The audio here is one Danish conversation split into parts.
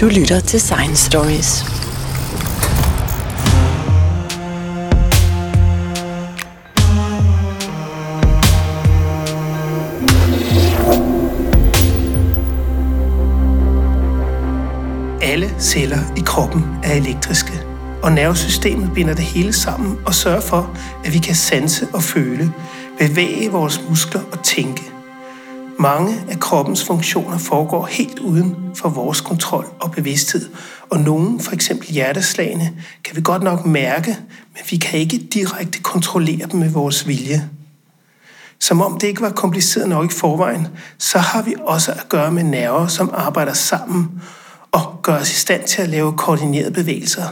Du lytter til Science Stories. Alle celler i kroppen er elektriske, og nervesystemet binder det hele sammen og sørger for, at vi kan sanse og føle, bevæge vores muskler og tænke. Mange af kroppens funktioner foregår helt uden for vores kontrol og bevidsthed, og nogle, for eksempel hjerteslagene, kan vi godt nok mærke, men vi kan ikke direkte kontrollere dem med vores vilje. Som om det ikke var kompliceret nok i forvejen, så har vi også at gøre med nerver, som arbejder sammen og gør os i stand til at lave koordinerede bevægelser.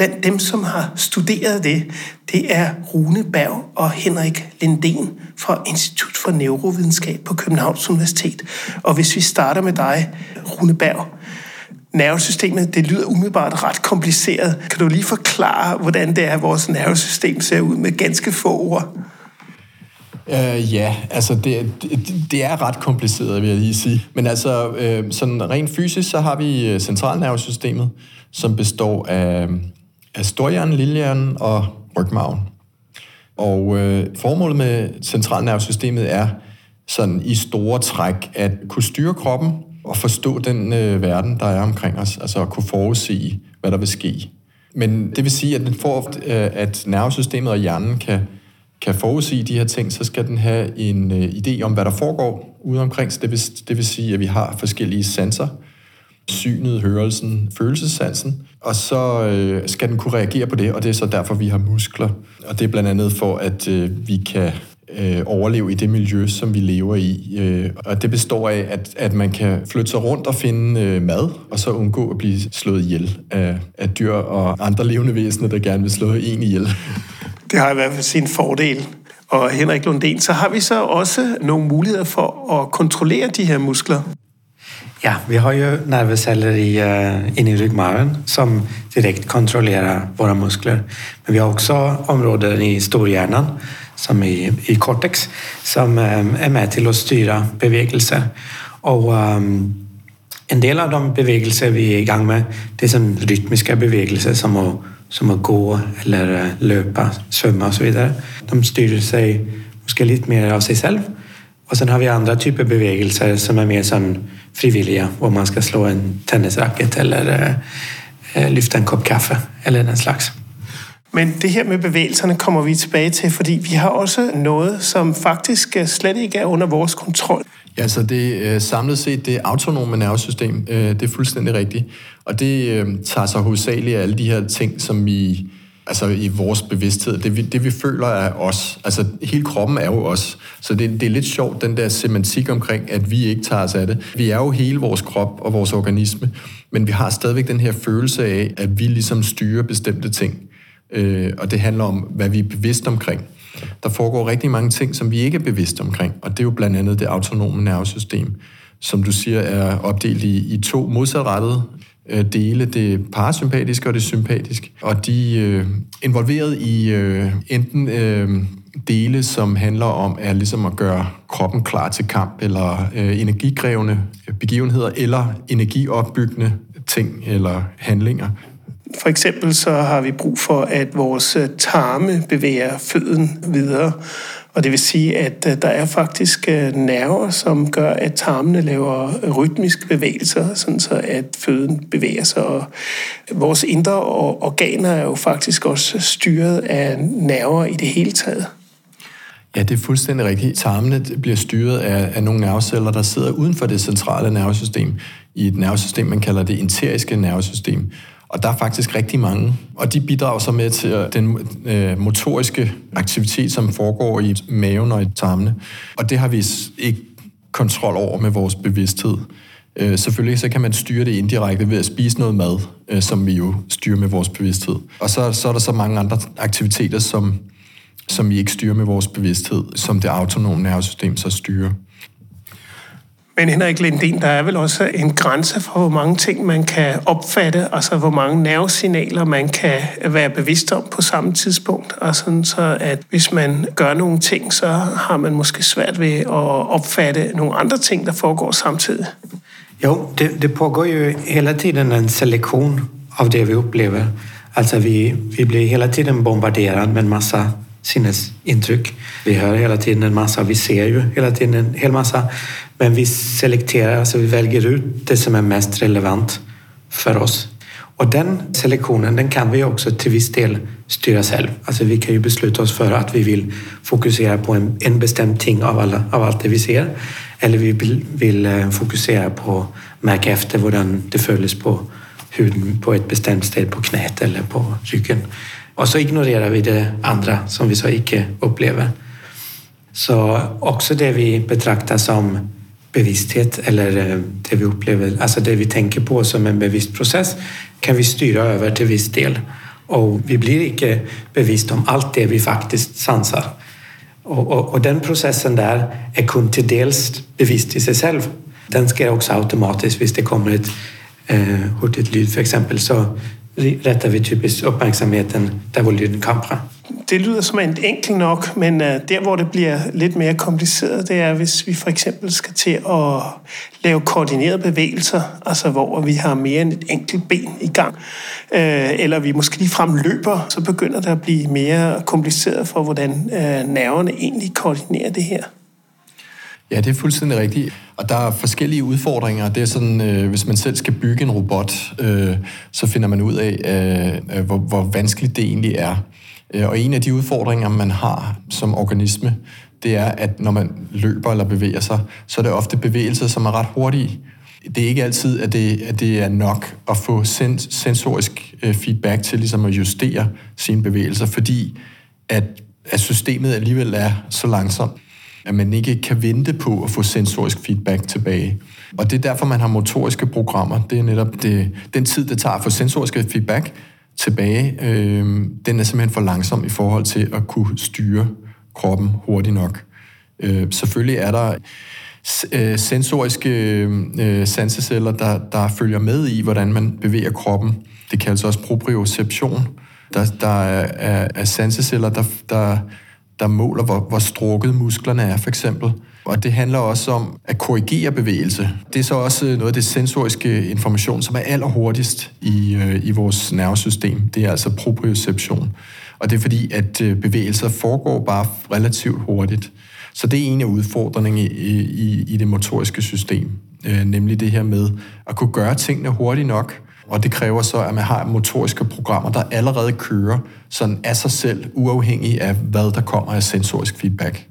Blandt dem, som har studeret det, det er Rune Berg og Henrik Linden fra Institut for Neurovidenskab på Københavns Universitet. Og hvis vi starter med dig, Rune Berg, nervesystemet, det lyder umiddelbart ret kompliceret. Kan du lige forklare, hvordan det er, at vores nervesystem ser ud med ganske få ord? Uh, ja, altså det, det, det er ret kompliceret, vil jeg lige sige. Men altså, uh, sådan rent fysisk, så har vi øh, centralnervesystemet, som består af storhjernen, lillehjernen og rygmarven. Og øh, formålet med centralnervesystemet er sådan i store træk at kunne styre kroppen og forstå den øh, verden, der er omkring os, altså at kunne forudse, hvad der vil ske. Men det vil sige, at, den får, øh, at nervesystemet og hjernen kan kan forudse de her ting, så skal den have en øh, idé om, hvad der foregår ude omkring. Så det vil, det vil sige, at vi har forskellige sensorer, Synet, hørelsen, følelsessansen. Og så øh, skal den kunne reagere på det, og det er så derfor, vi har muskler. Og det er blandt andet for, at øh, vi kan øh, overleve i det miljø, som vi lever i. Øh, og det består af, at, at man kan flytte sig rundt og finde øh, mad, og så undgå at blive slået ihjel af, af dyr og andre levende væsener, der gerne vil slå en ihjel. Det har i hvert fald sin fordel. Og Henrik Lundén, så har vi så også nogle muligheder for at kontrollere de her muskler. Ja, vi har ju nervceller i, eh, inne i ryggmärgen som direkt kontrollerar våra muskler. Men vi har också områden i storhjärnan, som i, i cortex, som eh, är med till att styra bevegelser. Och um, en del av de bevegelser vi är igång med, det är som rytmiska bevegelser som att som att gå eller eh, löpa, svømme och så vidare. De styr sig måske lite mer av sig själv. Och sen har vi andra typer av bevegelser som är mer som frivilliga, hvor man ska slå en tennisracket eller øh, lyfta en kop kaffe eller den slags. Men det her med bevægelserne kommer vi tilbage til, fordi vi har også noget, som faktisk slet ikke er under vores kontrol. Ja, så det øh, samlet set det autonome nervesystem, øh, det er fuldstændig rigtigt. Og det tager sig hovedsageligt af alle de her ting, som vi altså i vores bevidsthed, det vi, det vi føler er os. Altså hele kroppen er jo os. Så det, det er lidt sjovt, den der semantik omkring, at vi ikke tager os af det. Vi er jo hele vores krop og vores organisme, men vi har stadigvæk den her følelse af, at vi ligesom styrer bestemte ting. Øh, og det handler om, hvad vi er bevidst omkring. Der foregår rigtig mange ting, som vi ikke er bevidst omkring, og det er jo blandt andet det autonome nervesystem, som du siger er opdelt i, i to modsatrettede øh, dele, det parasympatiske og det sympatiske. Og de øh, involveret i øh, enten øh, dele, som handler om at, ligesom at gøre kroppen klar til kamp, eller øh, energikrævende begivenheder, eller energiopbyggende ting eller handlinger. For eksempel så har vi brug for, at vores øh, tarme bevæger føden videre. Og det vil sige, at øh, der er faktisk øh, nerver, som gør, at tarmene laver rytmiske bevægelser, sådan så at føden bevæger sig. Og vores indre organer er jo faktisk også styret af nerver i det hele taget. Ja, det er fuldstændig rigtigt. Tarmene bliver styret af, af nogle nerveceller, der sidder uden for det centrale nervesystem, i et nervesystem, man kalder det enteriske nervesystem. Og der er faktisk rigtig mange. Og de bidrager så med til øh, den øh, motoriske aktivitet, som foregår i maven og i tarmene. Og det har vi ikke kontrol over med vores bevidsthed. Øh, selvfølgelig så kan man styre det indirekte ved at spise noget mad, øh, som vi jo styrer med vores bevidsthed. Og så, så er der så mange andre aktiviteter, som, som vi ikke styrer med vores bevidsthed, som det autonome nervesystem så styrer. Men Henrik Lindén, der er vel også en grænse for, hvor mange ting man kan opfatte, altså hvor mange nervesignaler man kan være bevidst om på samme tidspunkt. Og sådan så, at hvis man gør nogle ting, så har man måske svært ved at opfatte nogle andre ting, der foregår samtidig. Jo, det, det pågår ju hela tiden en selektion av det vi upplever. Alltså vi, vi blir hela tiden bombarderade med en massa sinnesintryck. Vi hör hela tiden en massa, vi ser ju hela tiden en hel massa. Men vi selekterar, alltså vi väljer ut det som är mest relevant för oss. Och den selektionen den kan vi också till viss del styra själv. Alltså vi kan ju besluta oss för att vi vill fokusera på en, en bestämd ting av, alla, av allt det vi ser. Eller vi vill, vill eh, fokusera på märka efter hur det följs på huden på ett bestämt ställe på knät eller på ryggen. Och så ignorerar vi det andra som vi så icke upplever. Så också det vi betraktar som bevissthet eller eh, det vi upplever, alltså det vi tänker på som en bevisst process kan vi styra över till viss del. Och vi blir inte bevisst om allt det vi faktiskt sansar. Och, och, och den processen där är kun till dels bevisst i sig själv. Den sker också automatiskt. Hvis det kommer ett eh, hurtigt lyd för exempel så retter vi typisk uppmärksamheten der, hvor lyden kommer fra. Det lyder som en enkelt nok, men øh, der, hvor det bliver lidt mere kompliceret, det er, hvis vi for eksempel skal til at lave koordinerede bevægelser, altså hvor vi har mere end et enkelt ben i gang, øh, eller vi måske lige frem løber, så begynder det at blive mere kompliceret for, hvordan øh, nerverne egentlig koordinerer det her. Ja, det er fuldstændig rigtigt. Og der er forskellige udfordringer. Det er sådan, øh, hvis man selv skal bygge en robot, øh, så finder man ud af, øh, hvor, hvor vanskeligt det egentlig er. Øh, og en af de udfordringer, man har som organisme, det er, at når man løber eller bevæger sig, så er det ofte bevægelser, som er ret hurtige. Det er ikke altid, at det, at det er nok at få sens, sensorisk øh, feedback til ligesom at justere sine bevægelser, fordi at, at systemet alligevel er så langsomt at man ikke kan vente på at få sensorisk feedback tilbage. Og det er derfor, man har motoriske programmer. Det er netop det, den tid, det tager at få sensorisk feedback tilbage, øh, den er simpelthen for langsom i forhold til at kunne styre kroppen hurtigt nok. Øh, selvfølgelig er der øh, sensoriske øh, sanseceller, der, der følger med i, hvordan man bevæger kroppen. Det kaldes også proprioception. Der, der er, er, er sanseceller, der, der der måler, hvor, hvor strukket musklerne er, for eksempel. Og det handler også om at korrigere bevægelse. Det er så også noget af det sensoriske information, som er allerhurtigst i, øh, i vores nervesystem. Det er altså proprioception. Og det er fordi, at øh, bevægelser foregår bare relativt hurtigt. Så det er en af udfordringerne i, i, i det motoriske system. Øh, nemlig det her med at kunne gøre tingene hurtigt nok, og det kræver så, at man har motoriske programmer, der allerede kører sådan af sig selv, uafhængig af, hvad der kommer af sensorisk feedback.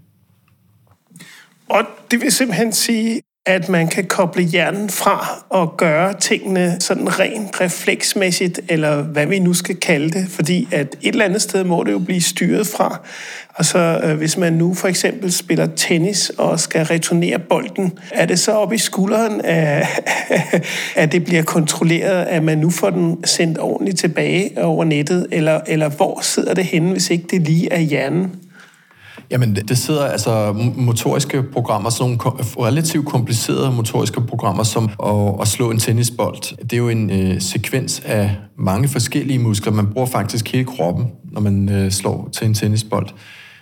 Og det vil simpelthen sige, at man kan koble hjernen fra og gøre tingene sådan rent refleksmæssigt, eller hvad vi nu skal kalde det, fordi at et eller andet sted må det jo blive styret fra. Og så øh, hvis man nu for eksempel spiller tennis og skal returnere bolden, er det så op i skulderen, at, at det bliver kontrolleret, at man nu får den sendt ordentligt tilbage over nettet, eller, eller hvor sidder det henne, hvis ikke det lige er hjernen? Jamen, det sidder altså motoriske programmer, sådan nogle relativt komplicerede motoriske programmer, som at, at slå en tennisbold. Det er jo en øh, sekvens af mange forskellige muskler. Man bruger faktisk hele kroppen, når man øh, slår til en tennisbold.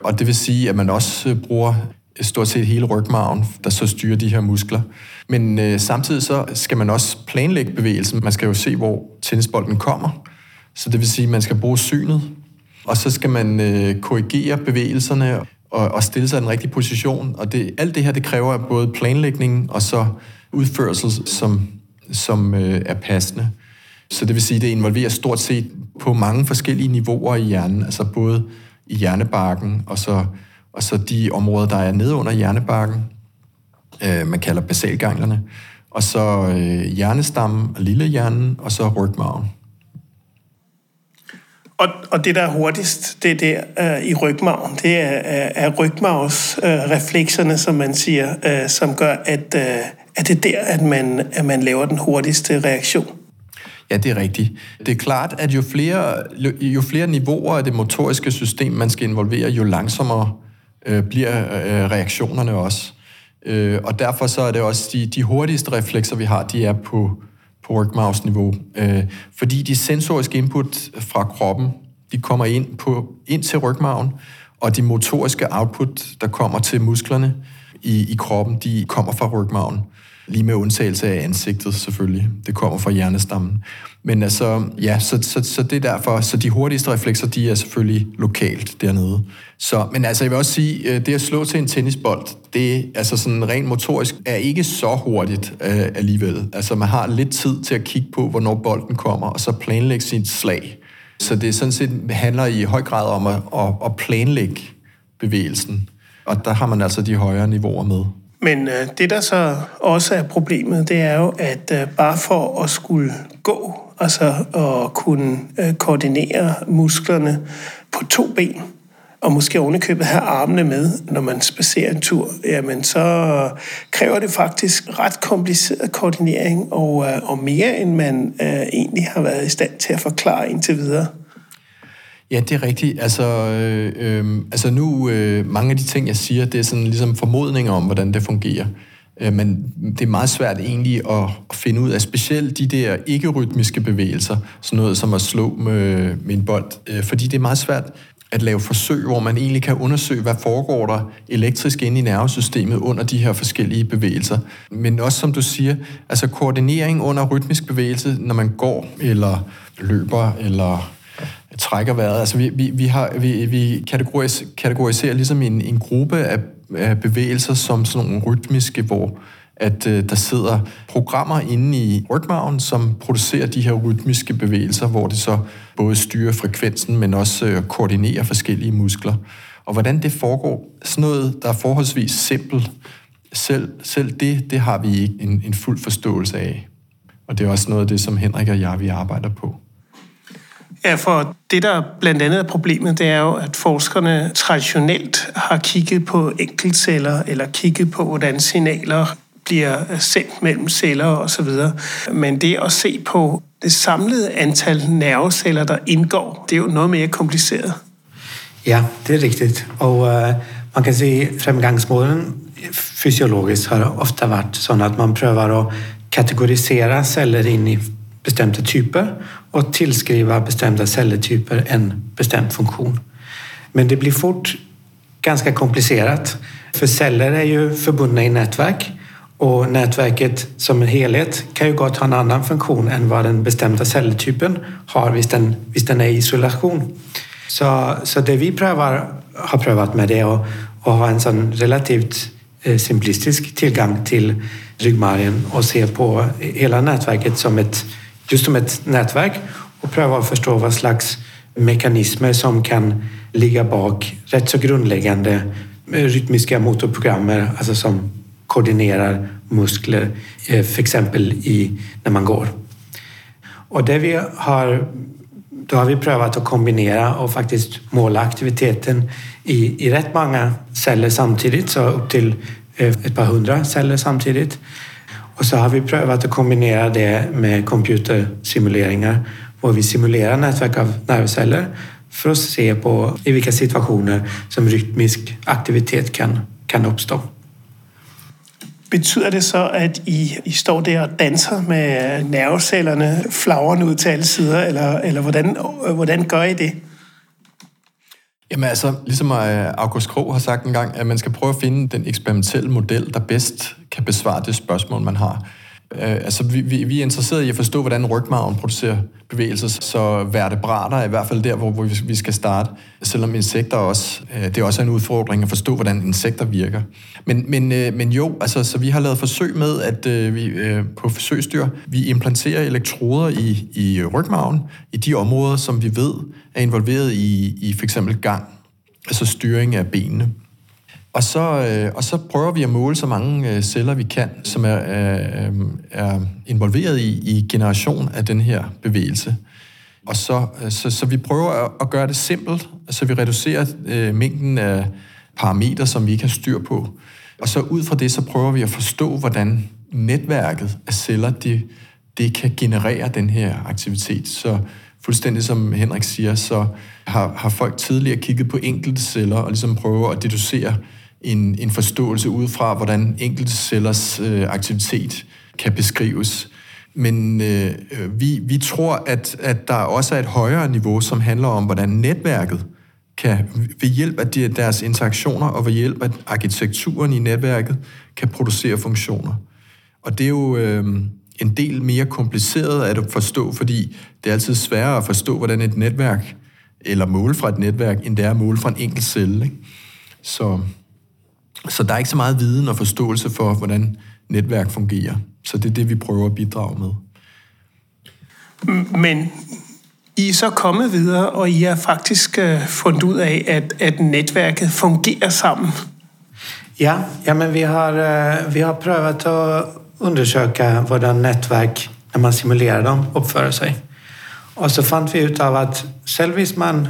Og det vil sige, at man også øh, bruger stort set hele rygmarven, der så styrer de her muskler. Men øh, samtidig så skal man også planlægge bevægelsen. Man skal jo se, hvor tennisbolden kommer. Så det vil sige, at man skal bruge synet, og så skal man øh, korrigere bevægelserne og, og stille sig i den rigtige position. Og det, alt det her, det kræver både planlægning og så udførsel, som, som øh, er passende. Så det vil sige, det involverer stort set på mange forskellige niveauer i hjernen, altså både i hjernebarken og så, og så de områder, der er nede under hjernebarken, øh, man kalder basalganglerne, og så øh, hjernestammen og lillehjernen, og så rygmarven. Og, og det, der er hurtigst, det er der øh, i rygmagen. Det er, øh, er rygmavsreflekserne, øh, som man siger, øh, som gør, at, øh, at det er der, at man, at man laver den hurtigste reaktion. Ja, det er rigtigt. Det er klart, at jo flere, jo flere niveauer af det motoriske system, man skal involvere, jo langsommere øh, bliver øh, reaktionerne også. Øh, og derfor så er det også de, de hurtigste reflekser, vi har, de er på, på rygmavsniveau. Øh, fordi de sensoriske input fra kroppen, de kommer ind, på, ind til rygmagen, og de motoriske output, der kommer til musklerne, i, i kroppen, de kommer fra rygmagen. Lige med undtagelse af ansigtet selvfølgelig. Det kommer fra hjernestammen. Men altså, ja, så, så, så det er derfor, så de hurtigste reflekser, de er selvfølgelig lokalt dernede. Så, men altså, jeg vil også sige, øh, det at slå til en tennisbold, det altså sådan rent motorisk er ikke så hurtigt øh, alligevel. Altså, man har lidt tid til at kigge på, hvornår bolden kommer, og så planlægge sit slag. Så det sådan set handler i høj grad om at, at, at planlægge bevægelsen. Og der har man altså de højere niveauer med. Men øh, det, der så også er problemet, det er jo, at øh, bare for at skulle gå, altså at kunne øh, koordinere musklerne på to ben, og måske ovenikøbet have armene med, når man spacerer en tur, jamen så kræver det faktisk ret kompliceret koordinering, og, øh, og mere end man øh, egentlig har været i stand til at forklare indtil videre. Ja, det er rigtigt. Altså, øh, øh, altså nu, øh, mange af de ting, jeg siger, det er sådan ligesom formodninger om, hvordan det fungerer. Øh, men det er meget svært egentlig at, at finde ud af, specielt de der ikke-rytmiske bevægelser, sådan noget som at slå med, med en bold, øh, fordi det er meget svært at lave forsøg, hvor man egentlig kan undersøge, hvad foregår der elektrisk inde i nervesystemet under de her forskellige bevægelser. Men også, som du siger, altså koordinering under rytmisk bevægelse, når man går, eller løber, eller trækker vejret. Altså vi, vi, vi, har, vi, vi kategoriserer, kategoriserer ligesom en, en gruppe af, af bevægelser som sådan nogle rytmiske, hvor at øh, der sidder programmer inde i rygmarven, som producerer de her rytmiske bevægelser, hvor det så både styrer frekvensen, men også øh, koordinerer forskellige muskler. Og hvordan det foregår, sådan noget, der er forholdsvis simpelt, selv, selv det, det har vi ikke en, en fuld forståelse af. Og det er også noget af det, som Henrik og jeg, vi arbejder på. Ja, for det, der blandt andet er problemet, det er jo, at forskerne traditionelt har kigget på enkeltceller, eller kigget på, hvordan signaler bliver sendt mellem celler osv. Men det at se på det samlede antal nerveceller, der indgår, det er jo noget mere kompliceret. Ja, det er rigtigt. Og uh, man kan sige, fremgangsmåden fysiologisk har ofte været sådan, at man prøver at kategorisere celler ind i bestemte typer och tillskriva bestämda celletyper en bestämd funktion. Men det blir fort ganska komplicerat. För celler är ju förbundna i nätverk och nätverket som en helhet kan ju gott ha en annan funktion än vad den bestämda celltypen har hvis den, hvis den är i isolation. Så, så det vi prövar, har prövat med det och, att, ha en sån relativt eh, simplistisk tillgång till ryggmärgen och se på hela nätverket som ett just som ett nätverk och pröva att förstå vad slags mekanismer som kan ligga bak rätt så grundläggande eh, rytmiska motorprogrammer, alltså som koordinerar muskler, eh, för exempel i, när man går. Och det vi har, då har vi prövat att kombinera och faktiskt måla aktiviteten i, i rätt många celler samtidigt, så upp till eh, ett par hundra celler samtidigt. Och så har vi prövat att kombinera det med computersimuleringar hvor vi simulerar nätverk av nervceller för att se på i vilka situationer som rytmisk aktivitet kan, kan uppstå. Betyder det så, at I, I står der og danser med nervecellerne flagrende ud til alle sider, eller, eller hvordan, hvordan gør I det? Jamen altså, ligesom øh, August Krog har sagt en gang, at man skal prøve at finde den eksperimentelle model, der bedst kan besvare det spørgsmål, man har. Øh, altså, vi, vi, vi er interesserede i at forstå, hvordan rygmarven producerer bevægelser, så vertebrater er i hvert fald der, hvor, hvor vi skal starte, selvom insekter også, øh, det er også en udfordring at forstå, hvordan insekter virker. Men, men, øh, men jo, altså, så vi har lavet forsøg med, at øh, vi øh, på forsøgsdyr, vi implanterer elektroder i, i rygmarven, i de områder, som vi ved er involveret i, i for eksempel gang, altså styring af benene. Og så, øh, og så prøver vi at måle så mange øh, celler, vi kan, som er, øh, er involveret i, i generation af den her bevægelse. Og så, øh, så, så vi prøver at, at gøre det simpelt, så vi reducerer øh, mængden af parametre, som vi ikke har styr på. Og så ud fra det, så prøver vi at forstå, hvordan netværket af celler, det, det kan generere den her aktivitet. Så fuldstændig som Henrik siger, så har, har folk tidligere kigget på enkelte celler og ligesom prøver at deducere en, en forståelse ud fra, hvordan enkelte cellers øh, aktivitet kan beskrives. Men øh, øh, vi, vi tror, at, at der også er et højere niveau, som handler om, hvordan netværket kan ved hjælp af de, deres interaktioner og ved hjælp af arkitekturen i netværket, kan producere funktioner. Og det er jo øh, en del mere kompliceret at forstå, fordi det er altid sværere at forstå, hvordan et netværk, eller måle fra et netværk, end det er at måle fra en enkelt celle. Ikke? Så, så der er ikke så meget viden og forståelse for, hvordan netværk fungerer. Så det er det, vi prøver at bidrage med. Men I er så kommet videre, og I har faktisk uh, fundet ud af, at, at netværket fungerer sammen. Ja, ja men vi har, uh, vi har prövat att undersöka hur nätverk, när man simulerar dem, uppför sig. Och så fann vi ut av att själv man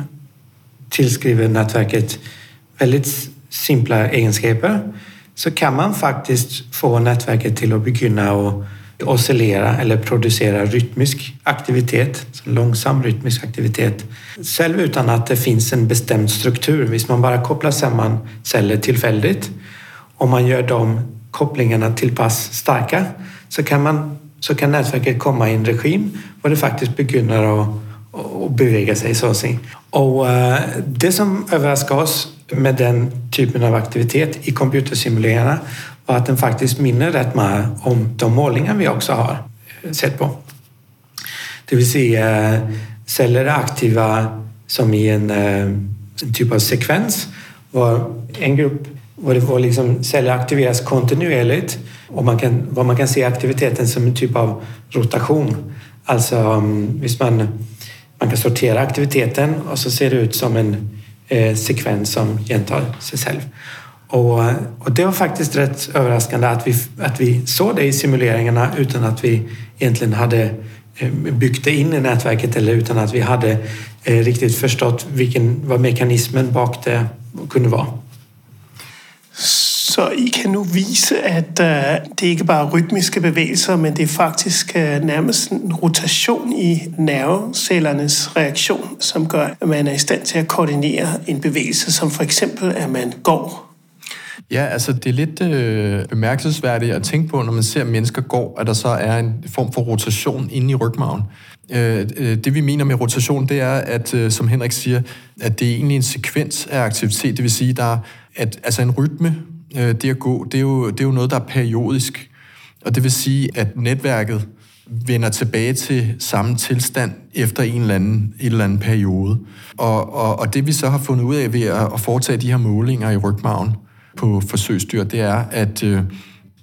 tillskriver nätverket väldigt simpla egenskaper så kan man faktiskt få nätverket till att begynna att oscillera eller producera rytmisk aktivitet, långsam rytmisk aktivitet, själv utan att det finns en bestämd struktur. Hvis man bara kopplar samman celler tillfälligt och man gör de kopplingarna till pass starka så kan, man, så kan nätverket komma i en regim och det faktiskt begynner att, och bevega sig så att säga. Och øh, uh, det som överraskar oss med den typen av aktivitet i computersimuleringarna var att den faktiskt minner rätt mycket om de målningar vi också har sett på. Det vill säga øh, celler är aktiva som i en, øh, en typ av sekvens var en grupp var det var liksom celler aktiveras kontinuerligt och man kan, vad man kan se aktiviteten som en typ av rotation. Alltså um, man, man kan sortera aktiviteten och så ser det ut som en eh, sekvens som gentar sig själv. Och, eh, och, det var faktiskt rätt överraskande att vi, att vi såg det i simuleringarna utan att vi egentligen hade eh, byggt det in i nätverket eller utan att vi hade eh, riktigt förstått vilken, vad mekanismen bak det kunde vara. Så I kan nu vise, at øh, det ikke bare er rytmiske bevægelser, men det er faktisk øh, nærmest en rotation i nervecellernes reaktion, som gør, at man er i stand til at koordinere en bevægelse, som for eksempel, at man går. Ja, altså det er lidt øh, bemærkelsesværdigt at tænke på, når man ser, mennesker går, at der så er en form for rotation inde i rygmagen. Øh, øh, det vi mener med rotation, det er, at øh, som Henrik siger, at det er egentlig en sekvens af aktivitet. Det vil sige, der at altså en rytme, øh, det at gå, det er, jo, det er jo noget, der er periodisk. Og det vil sige, at netværket vender tilbage til samme tilstand efter en eller anden, en eller anden periode. Og, og, og det vi så har fundet ud af ved at, at foretage de her målinger i rygmagen på forsøgsdyr, det er, at øh,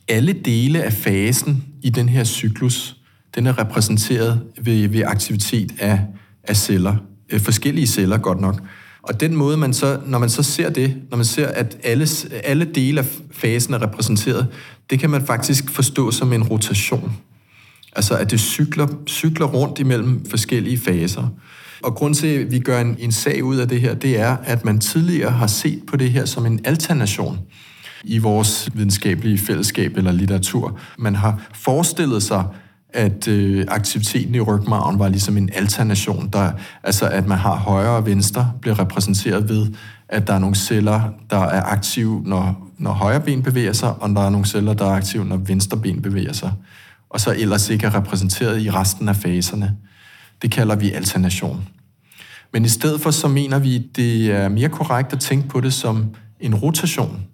alle dele af fasen i den her cyklus, den er repræsenteret ved, ved aktivitet af, af celler. Øh, forskellige celler godt nok. Og den måde, man så, når man så ser det, når man ser, at alle, alle dele af fasen er repræsenteret, det kan man faktisk forstå som en rotation. Altså, at det cykler, cykler rundt imellem forskellige faser. Og grund til, at vi gør en, en sag ud af det her, det er, at man tidligere har set på det her som en alternation i vores videnskabelige fællesskab eller litteratur. Man har forestillet sig, at øh, aktiviteten i rygmarven var ligesom en alternation, der, altså at man har højre og venstre, bliver repræsenteret ved, at der er nogle celler, der er aktive, når, når højre ben bevæger sig, og der er nogle celler, der er aktive, når venstre ben bevæger sig, og så ellers ikke er repræsenteret i resten af faserne. Det kalder vi alternation. Men i stedet for, så mener vi, det er mere korrekt at tænke på det som en rotation.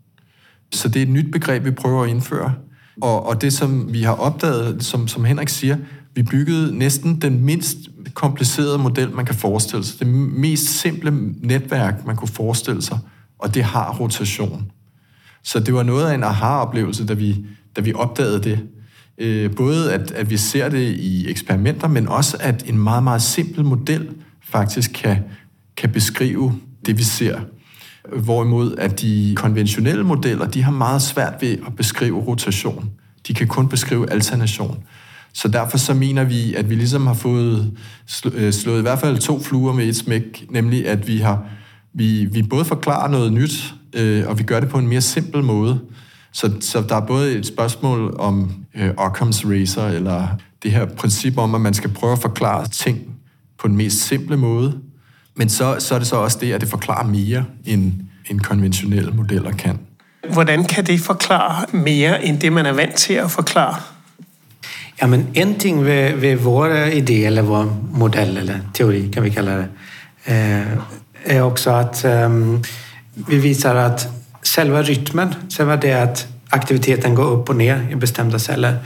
Så det er et nyt begreb, vi prøver at indføre, og, og det, som vi har opdaget, som, som Henrik siger, vi byggede næsten den mindst komplicerede model, man kan forestille sig. Det mest simple netværk, man kunne forestille sig, og det har rotation. Så det var noget af en aha-oplevelse, da vi, da vi opdagede det. Øh, både at, at vi ser det i eksperimenter, men også at en meget, meget simpel model faktisk kan, kan beskrive det, vi ser. Hvorimod at de konventionelle modeller, de har meget svært ved at beskrive rotation. De kan kun beskrive alternation. Så derfor så mener vi, at vi ligesom har fået øh, slået i hvert fald to fluer med et smæk, nemlig at vi har vi, vi både forklarer noget nyt, øh, og vi gør det på en mere simpel måde. Så, så der er både et spørgsmål om øh, Occam's Razor, eller det her princip om, at man skal prøve at forklare ting på den mest simple måde, men så, så er det så også det, at det forklarer mere, end, end konventionelle modeller kan. Hvordan kan det forklare mere, end det man er vant til at forklare? Ja, men en ting ved, ved vår idé, eller vår modell, eller teori kan vi kalla det, eh, är också att um, vi visar att själva rytmen, själva det att aktiviteten går upp och ner i bestämda celler,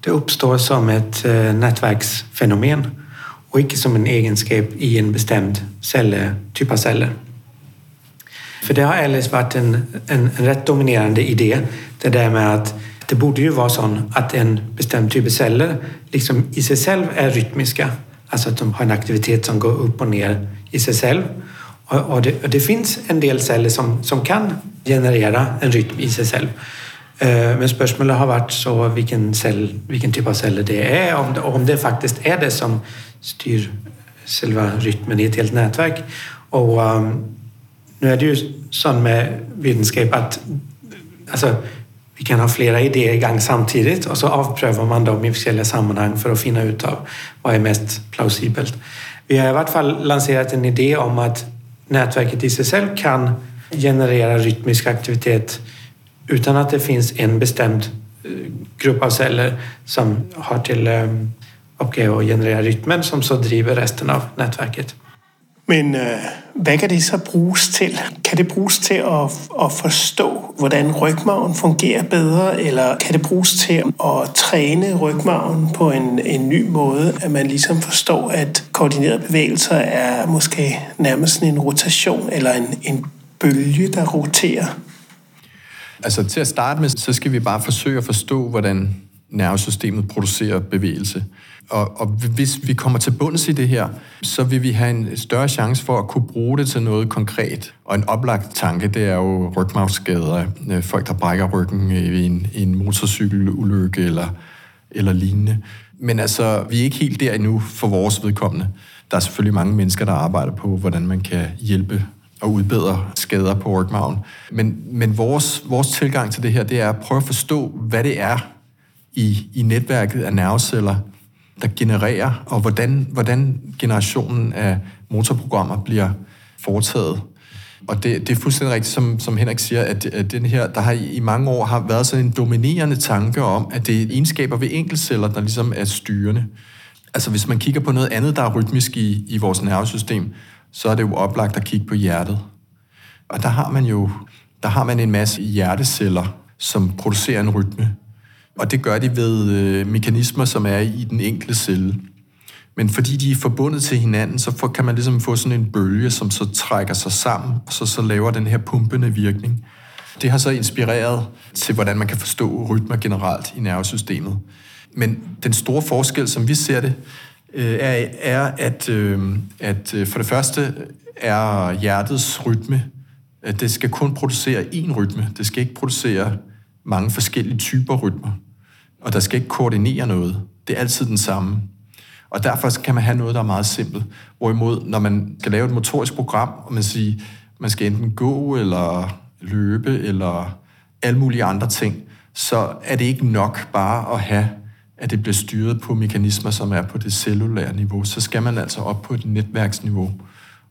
det uppstår som ett uh, nätverksfenomen og ikke som en egenskap i en bestämd celle, typ af celler. För det har ellers varit en, en, en rätt dominerande idé, det där med att det borde ju vara så att en bestämd typ av celler liksom i sig själv är rytmiska. Alltså att de har en aktivitet som går upp och ner i sig själv. Och, och, det, och det, finns en del celler som, som kan generera en rytm i sig själv. Eh, men spörsmålet har varit så vilken, cell, vilken typ av celler det är om det, om det faktiskt är det som styr selve rytmen i ett helt nätverk. Och um, nu är det ju så med vetenskap att alltså, vi kan ha flera idéer igång samtidigt och så avprövar man dem i olika sammanhang för att finna ut av vad är mest plausibelt. Vi har i hvert fall lanserat en idé om att nätverket i sig själv kan generera rytmisk aktivitet utan att det finns en bestämd eh, grupp av celler som har till eh, uppgift att generera rytmen som så driver resten av nätverket. Men øh, hvad kan det så bruges til? Kan det bruges til at, at forstå, hvordan rygmarven fungerer bedre, eller kan det bruges til at træne rygmarven på en, en ny måde, at man ligesom forstår, at koordinerede bevægelser er måske nærmest en rotation eller en, en bølge, der roterer? Altså til at starte med, så skal vi bare forsøge at forstå, hvordan nervesystemet producerer bevægelse. Og, og hvis vi kommer til bunds i det her, så vil vi have en større chance for at kunne bruge det til noget konkret. Og en oplagt tanke, det er jo rygmavsskader. Øh, folk, der brækker ryggen i en, i en motorcykelulykke eller, eller lignende. Men altså, vi er ikke helt der endnu for vores vedkommende. Der er selvfølgelig mange mennesker, der arbejder på, hvordan man kan hjælpe og udbedre skader på rygmagen. Men, men vores, vores tilgang til det her, det er at prøve at forstå, hvad det er i, i netværket af nerveceller, der genererer, og hvordan, hvordan generationen af motorprogrammer bliver foretaget. Og det, det er fuldstændig rigtigt, som, som Henrik siger, at, at den her, der har i mange år har været sådan en dominerende tanke om, at det er egenskaber ved enkeltceller, der ligesom er styrende. Altså hvis man kigger på noget andet, der er rytmisk i, i vores nervesystem, så er det jo oplagt at kigge på hjertet. Og der har man jo der har man en masse hjerteceller, som producerer en rytme. Og det gør de ved øh, mekanismer, som er i den enkelte celle. Men fordi de er forbundet til hinanden, så får, kan man ligesom få sådan en bølge, som så trækker sig sammen, og så, så laver den her pumpende virkning. Det har så inspireret til, hvordan man kan forstå rytmer generelt i nervesystemet. Men den store forskel, som vi ser det, øh, er, er at, øh, at øh, for det første er hjertets rytme, at det skal kun producere én rytme. Det skal ikke producere mange forskellige typer rytmer. Og der skal ikke koordinere noget. Det er altid den samme. Og derfor kan man have noget, der er meget simpelt. Hvorimod, når man skal lave et motorisk program, og man siger, man skal enten gå, eller løbe, eller alle mulige andre ting, så er det ikke nok bare at have, at det bliver styret på mekanismer, som er på det cellulære niveau. Så skal man altså op på et netværksniveau.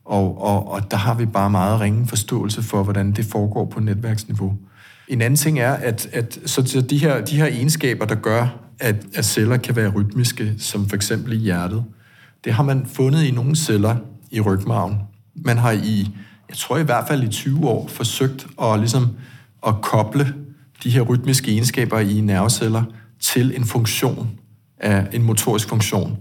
Og, og, og der har vi bare meget ringe forståelse for, hvordan det foregår på netværksniveau. En anden ting er, at, at så de, her, de her egenskaber, der gør, at, at celler kan være rytmiske, som for eksempel i hjertet, det har man fundet i nogle celler i rygmarven. Man har i, jeg tror i hvert fald i 20 år, forsøgt at, ligesom, at koble de her rytmiske egenskaber i nerveceller til en funktion af en motorisk funktion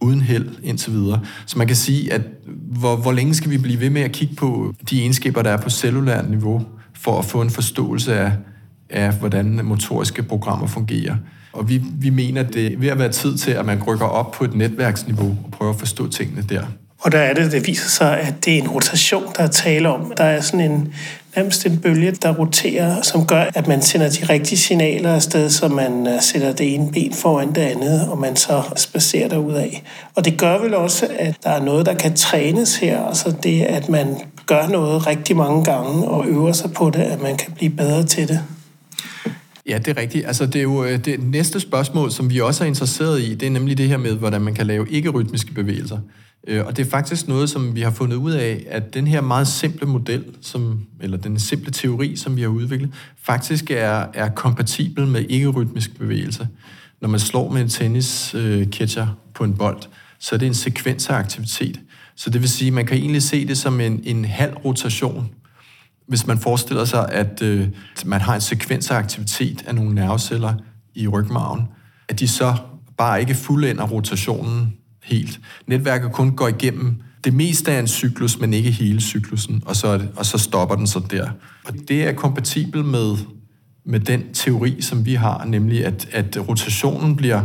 uden held indtil videre. Så man kan sige, at hvor, hvor længe skal vi blive ved med at kigge på de egenskaber, der er på cellulært niveau, for at få en forståelse af, af hvordan motoriske programmer fungerer. Og vi, vi mener, at det er ved at være tid til, at man rykker op på et netværksniveau og prøver at forstå tingene der. Og der er det, det viser sig, at det er en rotation, der er tale om. Der er sådan en nærmest en bølge, der roterer, som gør, at man sender de rigtige signaler afsted, så man øh, sætter det ene ben foran det andet, og man så spacerer derud af. Og det gør vel også, at der er noget, der kan trænes her, altså det, at man gør noget rigtig mange gange og øver sig på det, at man kan blive bedre til det. Ja, det er rigtigt. Altså, det er jo øh, det næste spørgsmål, som vi også er interesseret i, det er nemlig det her med, hvordan man kan lave ikke-rytmiske bevægelser. Øh, og det er faktisk noget, som vi har fundet ud af, at den her meget simple model, som, eller den simple teori, som vi har udviklet, faktisk er, er kompatibel med ikke-rytmisk bevægelse. Når man slår med en tennis-catcher øh, på en bold, så er det en sekvens af aktivitet. Så det vil sige, at man kan egentlig se det som en, en halv rotation. Hvis man forestiller sig, at øh, man har en sekvens af aktivitet af nogle nerveceller i rygmarven, at de så bare ikke fuldender rotationen helt. Netværket kun går igennem det meste af en cyklus, men ikke hele cyklusen, og så, og så stopper den så der. Og det er kompatibel med, med den teori, som vi har, nemlig at, at rotationen bliver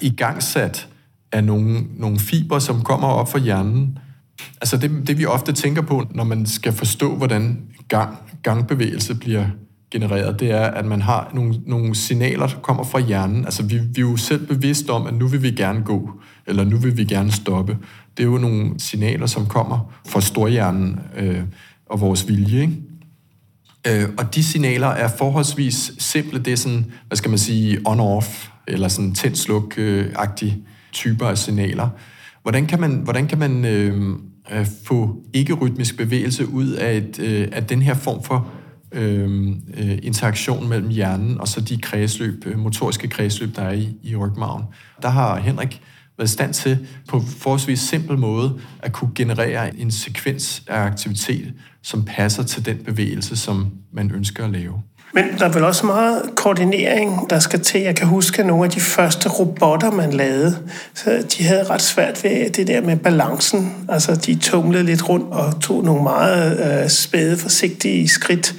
igangsat af nogle, nogle fiber, som kommer op fra hjernen. Altså det, det vi ofte tænker på, når man skal forstå, hvordan gang, gangbevægelse bliver genereret, det er, at man har nogle, nogle signaler, der kommer fra hjernen. Altså vi, vi er jo selv bevidste om, at nu vil vi gerne gå, eller nu vil vi gerne stoppe. Det er jo nogle signaler, som kommer fra storhjernen øh, og vores vilje. Ikke? Øh, og de signaler er forholdsvis simple. Det er sådan, hvad skal man sige, on-off, eller sådan tænd-sluk-agtige øh, typer af signaler. Hvordan kan man, hvordan kan man øh, øh, få ikke-rytmisk bevægelse ud af, et, øh, af den her form for øh, øh interaktion mellem hjernen og så de kredsløb, motoriske kredsløb, der er i, i rygmagen? Der har Henrik været i stand til på forholdsvis simpel måde at kunne generere en sekvens af aktivitet, som passer til den bevægelse, som man ønsker at lave. Men der er vel også meget koordinering, der skal til. Jeg kan huske nogle af de første robotter, man lavede. Så de havde ret svært ved det der med balancen. Altså, de tumlede lidt rundt og tog nogle meget øh, spæde, forsigtige skridt.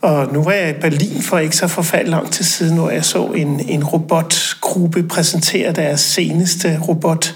Og nu var jeg i Berlin for ikke så forfærdeligt lang tid siden, hvor jeg så en, en robotgruppe præsentere deres seneste robot.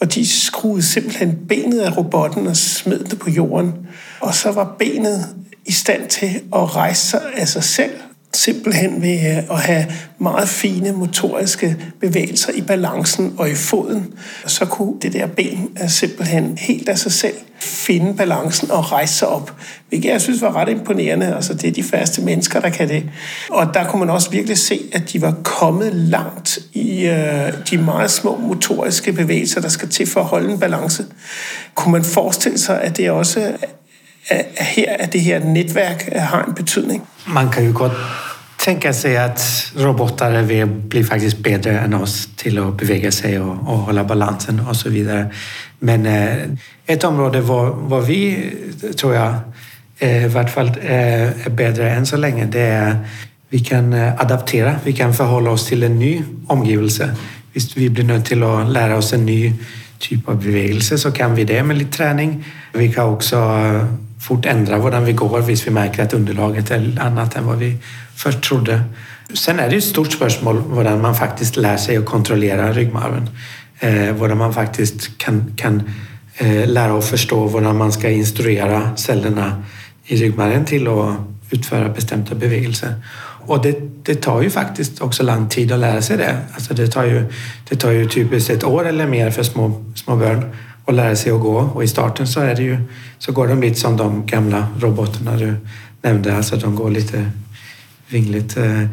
Og de skruede simpelthen benet af robotten og smed det på jorden. Og så var benet i stand til at rejse sig af sig selv, simpelthen ved øh, at have meget fine motoriske bevægelser i balancen og i foden. Så kunne det der ben øh, simpelthen helt af sig selv finde balancen og rejse sig op, hvilket jeg synes var ret imponerende. Altså, det er de færreste mennesker, der kan det. Og der kunne man også virkelig se, at de var kommet langt i øh, de meget små motoriske bevægelser, der skal til for at holde en balance. Kunne man forestille sig, at det også at her, at det her netværk øh, har en betydning. Man kan ju godt tänka sig att robotar är blir faktiskt bättre än oss till att beväga sig och, och hålla balansen och så vidare. Men øh, eh, ett område var, var vi, øh, tror jag, eh, i vart fall eh, är bättre än så länge, det är vi kan eh, adaptera, vi kan förhålla oss till en ny omgivelse. Visst, vi blir nöjda till att lära oss en ny typ av bevägelse så kan vi det med lite träning. Vi kan också fort ändra hur vi går hvis vi märker att underlaget är annat än vad vi först trodde. Sen är det ett stort spörsmål hur man faktiskt lär sig att kontrollera ryggmarven. Eh, hvordan man faktiskt kan, kan eh, lära och förstå hur man ska instruera cellerna i ryggmargen till att utföra bestämda bevegelser. Och det, det, tar ju faktiskt också lång tid att lära sig det. Alltså det, tar ju, det tar ju typiskt ett år eller mer för små, små barn att lära sig att gå. Och i starten så, är det ju, så går de lite som de gamla robotarna du nämnde, alltså de går lite vingligt. Eh.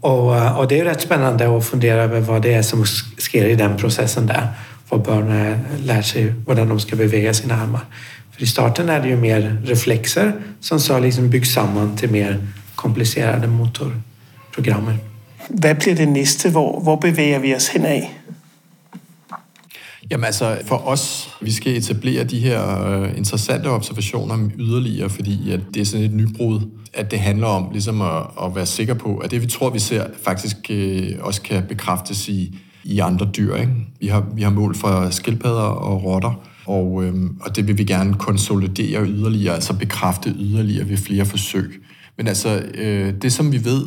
Och, eh, och det är rätt spännande att fundera över vad det är som sker i den processen där. Vad barnen lär sig, hur de ska bevæge sina armar. För i starten är det ju mer reflexer som så liksom byggs samman till mer komplicerade motorprogrammer. Hvad bliver det næste? Hvor, hvor bevæger vi os henad? Jamen altså, for os, vi skal etablere de her øh, interessante observationer yderligere, fordi at det er sådan et nybrud, at det handler om ligesom at, at være sikker på, at det vi tror, vi ser, faktisk øh, også kan bekræftes i, i andre dyr. Ikke? Vi, har, vi har mål for skildpadder og rotter, og, øh, og det vil vi gerne konsolidere yderligere, altså bekræfte yderligere ved flere forsøg. Men altså, øh, det som vi ved,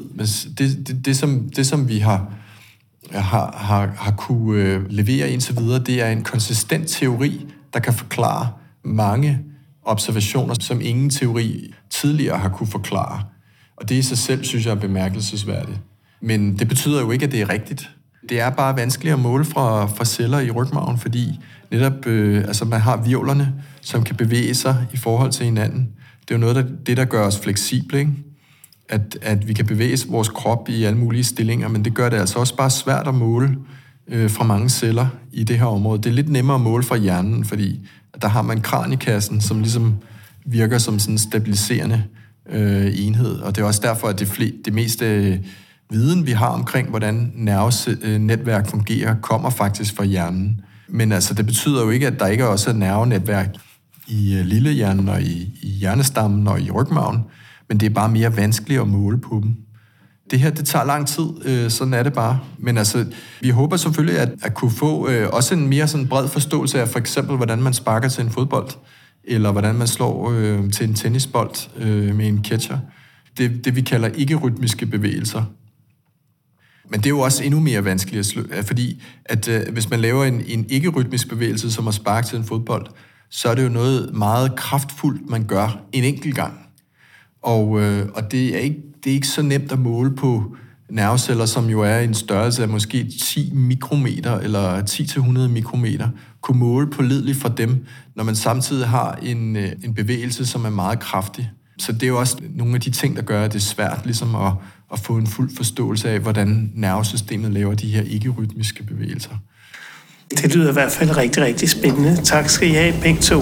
det, det, det, som, det som vi har har, har, har kunne øh, levere indtil videre, det er en konsistent teori, der kan forklare mange observationer, som ingen teori tidligere har kunne forklare. Og det i sig selv, synes jeg, er bemærkelsesværdigt. Men det betyder jo ikke, at det er rigtigt. Det er bare vanskeligt at måle fra, fra celler i rygmagen, fordi netop øh, altså man har virvlerne, som kan bevæge sig i forhold til hinanden. Det er jo noget af det, der gør os fleksible. Ikke? At, at vi kan bevæge vores krop i alle mulige stillinger, men det gør det altså også bare svært at måle øh, fra mange celler i det her område. Det er lidt nemmere at måle fra hjernen, fordi der har man kranikassen, som ligesom virker som sådan en stabiliserende øh, enhed, og det er også derfor, at det, fl- det meste øh, viden, vi har omkring, hvordan nervenetværk øh, fungerer, kommer faktisk fra hjernen. Men altså, det betyder jo ikke, at der ikke også er nervenetværk i øh, lillehjernen og i, i hjernestammen og i rygmagen, men det er bare mere vanskeligt at måle på dem. Det her, det tager lang tid, øh, sådan er det bare. Men altså, vi håber selvfølgelig at, at kunne få øh, også en mere sådan bred forståelse af for eksempel, hvordan man sparker til en fodbold, eller hvordan man slår øh, til en tennisbold øh, med en catcher. Det, det vi kalder ikke-rytmiske bevægelser. Men det er jo også endnu mere vanskeligt at slå, øh, fordi at, øh, hvis man laver en, en ikke-rytmisk bevægelse, som at sparke til en fodbold, så er det jo noget meget kraftfuldt, man gør en enkelt gang. Og, øh, og det, er ikke, det er ikke så nemt at måle på nerveceller, som jo er en størrelse af måske 10 mikrometer eller 10-100 mikrometer, kunne måle pålideligt fra dem, når man samtidig har en, øh, en bevægelse, som er meget kraftig. Så det er jo også nogle af de ting, der gør, at det er svært ligesom at, at få en fuld forståelse af, hvordan nervesystemet laver de her ikke-rytmiske bevægelser. Det lyder i hvert fald rigtig, rigtig spændende. Tak skal I have begge to.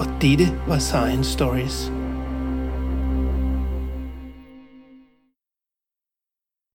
og dette var Science Stories.